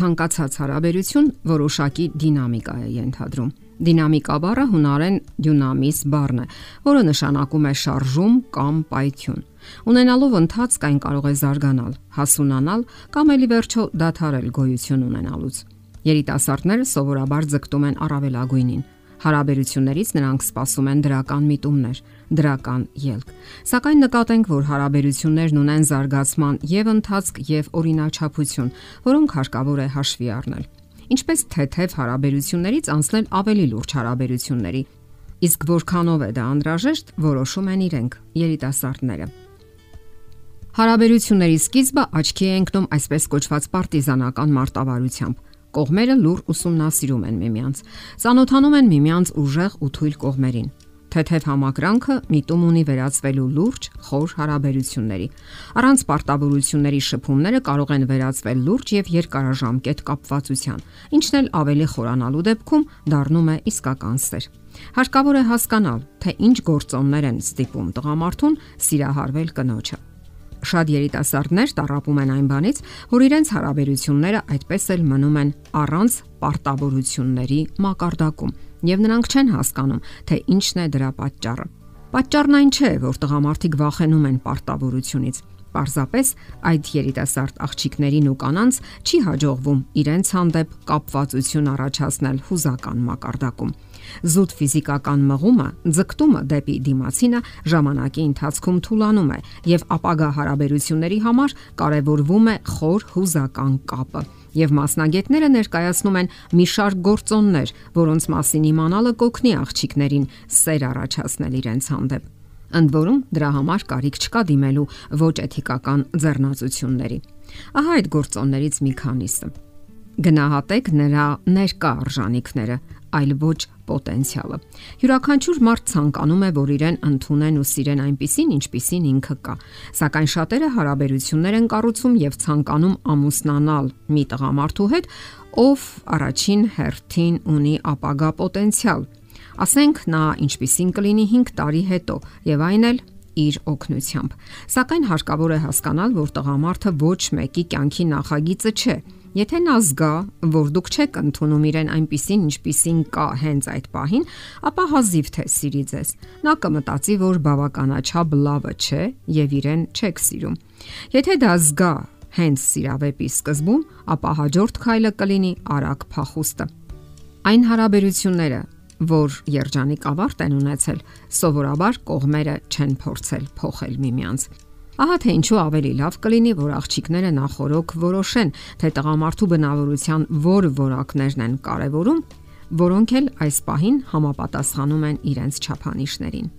ցանկացած հարաբերություն որոշակի դինամիկա է ենթադրում։ Դինամիկա բառը հունարեն դյունամիս բառն է, որը նշանակում է շարժում կամ պայթյուն։ Ունենալով ընթացք այն կարող է զարգանալ, հասունանալ կամ ելի վերջո դադարել գոյություն ունենալուց։ Երիտասարդները սովորաբար ձգտում են առավելագույնին, Հարաբերություններից նրանք սպասում են դրական միտումներ, դրական ելք։ Սակայն նկատենք, որ հարաբերություններն ունեն զարգացման եւ ընթացք եւ օրինաչափություն, որոնք հարկավոր է հաշվի առնել։ Ինչպես թեթև հարաբերություններից անցնել ավելի լուրջ հարաբերությունների։ Իսկ որքանով է դա անհրաժեշտ, որոշում են իրենք, երիտասարդները։ Հարաբերությունների սկիզբը աչքի է ընկնում այսպես կոչված պարտիզանական մարտավարությամբ Կողմերը լուր ուսումնասիրում են միմյանց, ծանոթանում են միմյանց ուժեղ ու թույլ կողմերին։ Թեթև համակրանքը միտում ունի վերածվելու լուրջ, խոր հարաբերությունների։ Առանց պարտավորությունների շփումները կարող են վերածվել լուրջ եւ երկարաժամկետ կապվածության, ինչն էլ ավելի խորանալու դեպքում դառնում է իսկական սեր։ Հարկավոր է հասկանալ, թե ինչ գործոններ են ստիպում տղամարդուն սիրահարվել կնոջը։ Շատ երիտասարդներ տարապում են այն բանից, որ իրենց հարաբերությունները այդպես էլ մնում են առանց պարտավորությունների մակարդակում, եւ նրանք չեն հասկանում, թե ինչն է դրա պատճառը։ Պատճառն այն չէ, որ տղամարդիկ վախենում են պարտավորությունից, Պարզապես այդ երիտասարդ աղջիկներին ու կանանց չի հաջողվում իրենց հանդեպ կապվածություն առաջացնել հուզական մակարդակում։ Զուտ ֆիզիկական մղումը, ձգտումը դեպի դիմացինը ժամանակի ընթացքում թուլանում է եւ ապագա հարաբերությունների համար կարեւորվում է խոր հուզական կապը։ Եվ մասնագետները ներկայացնում են մի շարք գործոններ, որոնց մասին իմանալը կօգնի աղջիկներին սեր առաջացնել իրենց հանդեպ։ Ընդ որում դրա համար կարիք չկա դիմելու ոչ էթիկական ձեռնացությունների։ Ահա այդ գործոններից մի քանիսը։ Գնահատեք նրա ներկա արժանինքները, այլ ոչ պոտենցիալը։ Յուրաքանչյուր մարդ ցանկանում է, որ իրեն ընդունեն ու սիրեն այնպիսին, ինչպիսին ինքը կա։ Սակայն շատերը հարաբերություններ են կառուցում եւ ցանկանում ամուսնանալ մի տղամարդու հետ, ով առաջին հերթին ունի ապագա պոտենցիալ, Ասենք նա ինչպիսին կլինի 5 տարի հետո եւ այն էլ իր օգնությամբ։ Սակայն հարկավոր է հասկանալ, որ տղամարդը ոչ մեկի կյանքի նախագիծը չէ։ Եթե նա զգա, որ դուք չեք ընդունում իրեն այնպիսին, ինչպիսին կա հենց այդ պահին, ապա հազիվ թե սիրի ձեզ։ Նա կմտածի, որ բավականաչափ լավը չէ եւ իրեն չեք սիրում։ Եթե դա զգա հենց սիրավեպի սկզբում, ապա հաջորդ քայլը կլինի արագ փախուստը։ Այն հարաբերությունները, որ երջանիկ ավարտ են ունեցել, սովորաբար կողմերը չեն փորձել փոխել միմյանց։ Ահա թե ինչու ավելի լավ կլինի, որ աղջիկները նախորոք որոշեն, թե տղամարդու բնավորության որ որակներն են կարևորում, որոնք էլ այս պահին համապատասխանում են իրենց չափանիշներին։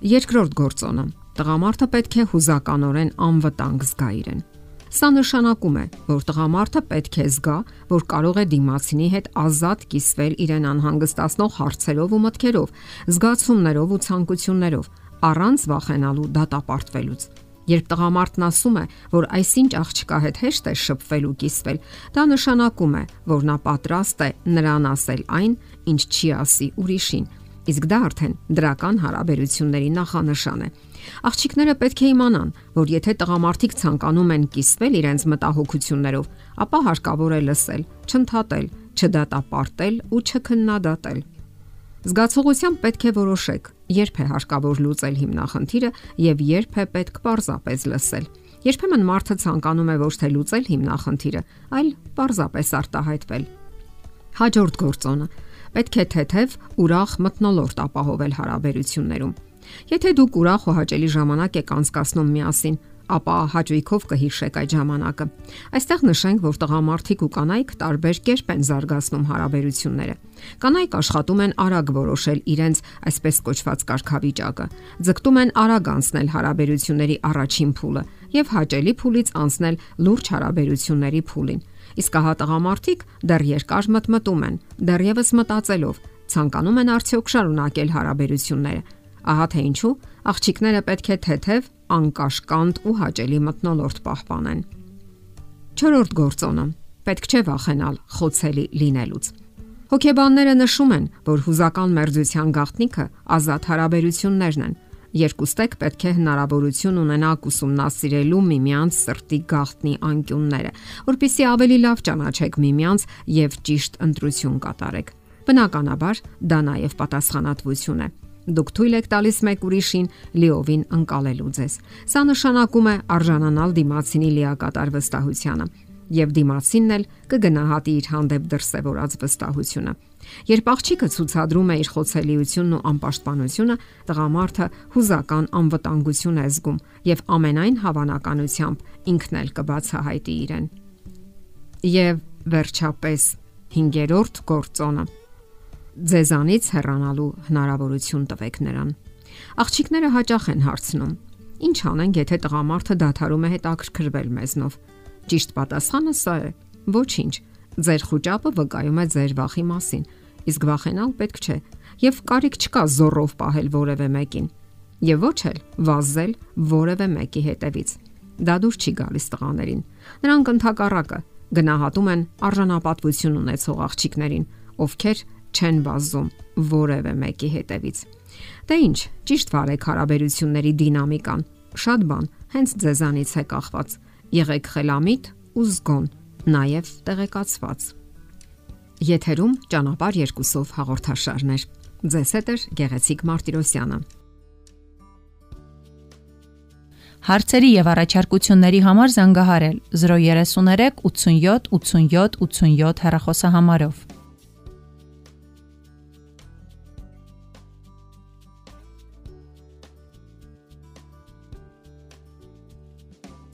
Երկրորդ գործոնը. տղամարդը պետք է հուզականորեն անվտանգ զգա իրեն։ Սա նշանակում է, որ տղամարդը պետք է զգա, որ կարող է դիմացինի հետ ազատ կիսվել իրեն անհանգստացնող հարցերով ու մտքերով, զգացումներով ու ցանկություններով, առանց վախենալու դատապարտվելուց։ Երբ տղամարդն ասում է, որ այսինչ աղջկա հետ հեշտ է շփվել ու կիսվել, դա նշանակում է, որ նա պատրաստ է նրան ասել այն, ինչ չի ասի ուրիշին, իսկ դա արդեն դրական հարաբերությունների նախանշան է։ Աղջիկները պետք է իմանան, որ եթե տղամարդիկ ցանկանում են կիսվել իրենց մտահոգություններով, ապա հարկավոր է լսել, չընդհատել, չդատապարտել ու չքննադատել։ Զգացողությամբ պետք է որոշեք, երբ է հարկավոր լուծել հիմնախնդիրը եւ երբ է պետք պարզապես լսել։ Երբեմն մարդը ցանկանում է ոչ թե լուծել հիմնախնդիրը, այլ պարզապես արտահայտվել։ Հաջորդ գործոնը. Պետք է թեթև ուրախ մտնոլորտ ապահովել հարաբերություններում։ Եթե դուք ուրախ ու հաճելի ժամանակ եք անցկасնում միասին, ապա հաճույքով կհիշեք այդ ժամանակը։ Այստեղ նշենք, որ տղամարդիկ ու կանայք տարբեր կերպ են զարգացնում հարաբերությունները։ Կանայք աշխատում են արագ որոշել իրենց այսպես կոչված կարգավիճակը, ձգտում են արագ անցնել հարաբերությունների առաջին փուլը եւ հաճելի փուլից անցնել լուրջ հարաբերությունների փուլին։ Իսկ հա տղամարդիկ դեռ երկար մտմտում են, դեռևս մտածելով, ցանկանում են արդյոք շարունակել հարաբերությունները Ահա թե ինչու աղջիկները պետք է թեթև, անկաշկանդ ու հաճելի մտնոլորտ պահպանեն։ 4-րդ գործոնը. պետք չէ վախենալ խոցելի լինելուց։ Հոգեբանները նշում են, որ հուզական մերձության գաղտնիքը ազատ հարաբերություններն են։ Երկուստեք պետք է հնարավորություն ունենաք ուսումնասիրելու միմյանց սրտի գաղտնի անկյունները, որpիսի ավելի լավ ճանաչեք միմյանց եւ ճիշտ ընտրություն կատարեք։ Բնականաբար, դա նաև պատասխանատվություն է։ Դուք թույլ եք տալիս մեկ ուրիշին լիովին ընկալելու ձեզ։ Սա նշանակում է արժանանալ դիմացինի լիակատար վստահությանը, եւ դիմացինն էլ կգնահատի իր հանդեպ դրսևորած վստահությունը։ Երբ աղջիկը ցուցադրում է իր խոցելիությունն ու անպաշտպանությունը, տղամարդը հուզական անվտանգություն է զգում եւ ամենայն հավանականությամբ ինքն էլ կբացահայտի իրեն։ Եվ վերջապես 5-րդ գործոնը ձեզանից հեռանալու հնարավորություն տվեք նրան։ Աղջիկները հաճախ են հարցնում. Ինչ անենք, եթե տղամարդը դադարում է հետաքրքրվել մեզնով։ Ճիշտ պատասխանը սա է. ոչինչ։ Ձեր խոճապը վկայում է ձեր վախի մասին, իսկ վախենալ պետք չէ, եւ կարիք չկա զորով պահել որևէ մեկին, եւ ոչ էլ վազել որևէ մեկի հետևից։ Դա դուր չի գալիս տղաներին։ Նրանք ընդհակառակը գնահատում են արժանապատվություն ունեցող աղջիկներին, ովքեր չեն վազում որևէ մեկի հետևից։ Դե ինչ, ճիշտ վարեք հարաբերությունների դինամիկան։ Շատ բան հենց ձեզանից է կախված։ Եղեք խելամիտ ու զգոն, նաև տեղեկացված։ Եթերում ճանապար երկուսով հաղորդաշարներ։ Ձեզ հետ է Գեղեցիկ Մարտիրոսյանը։ Հարցերի եւ առաջարկությունների համար զանգահարել 033 87 87 87 հեռախոսահամարով։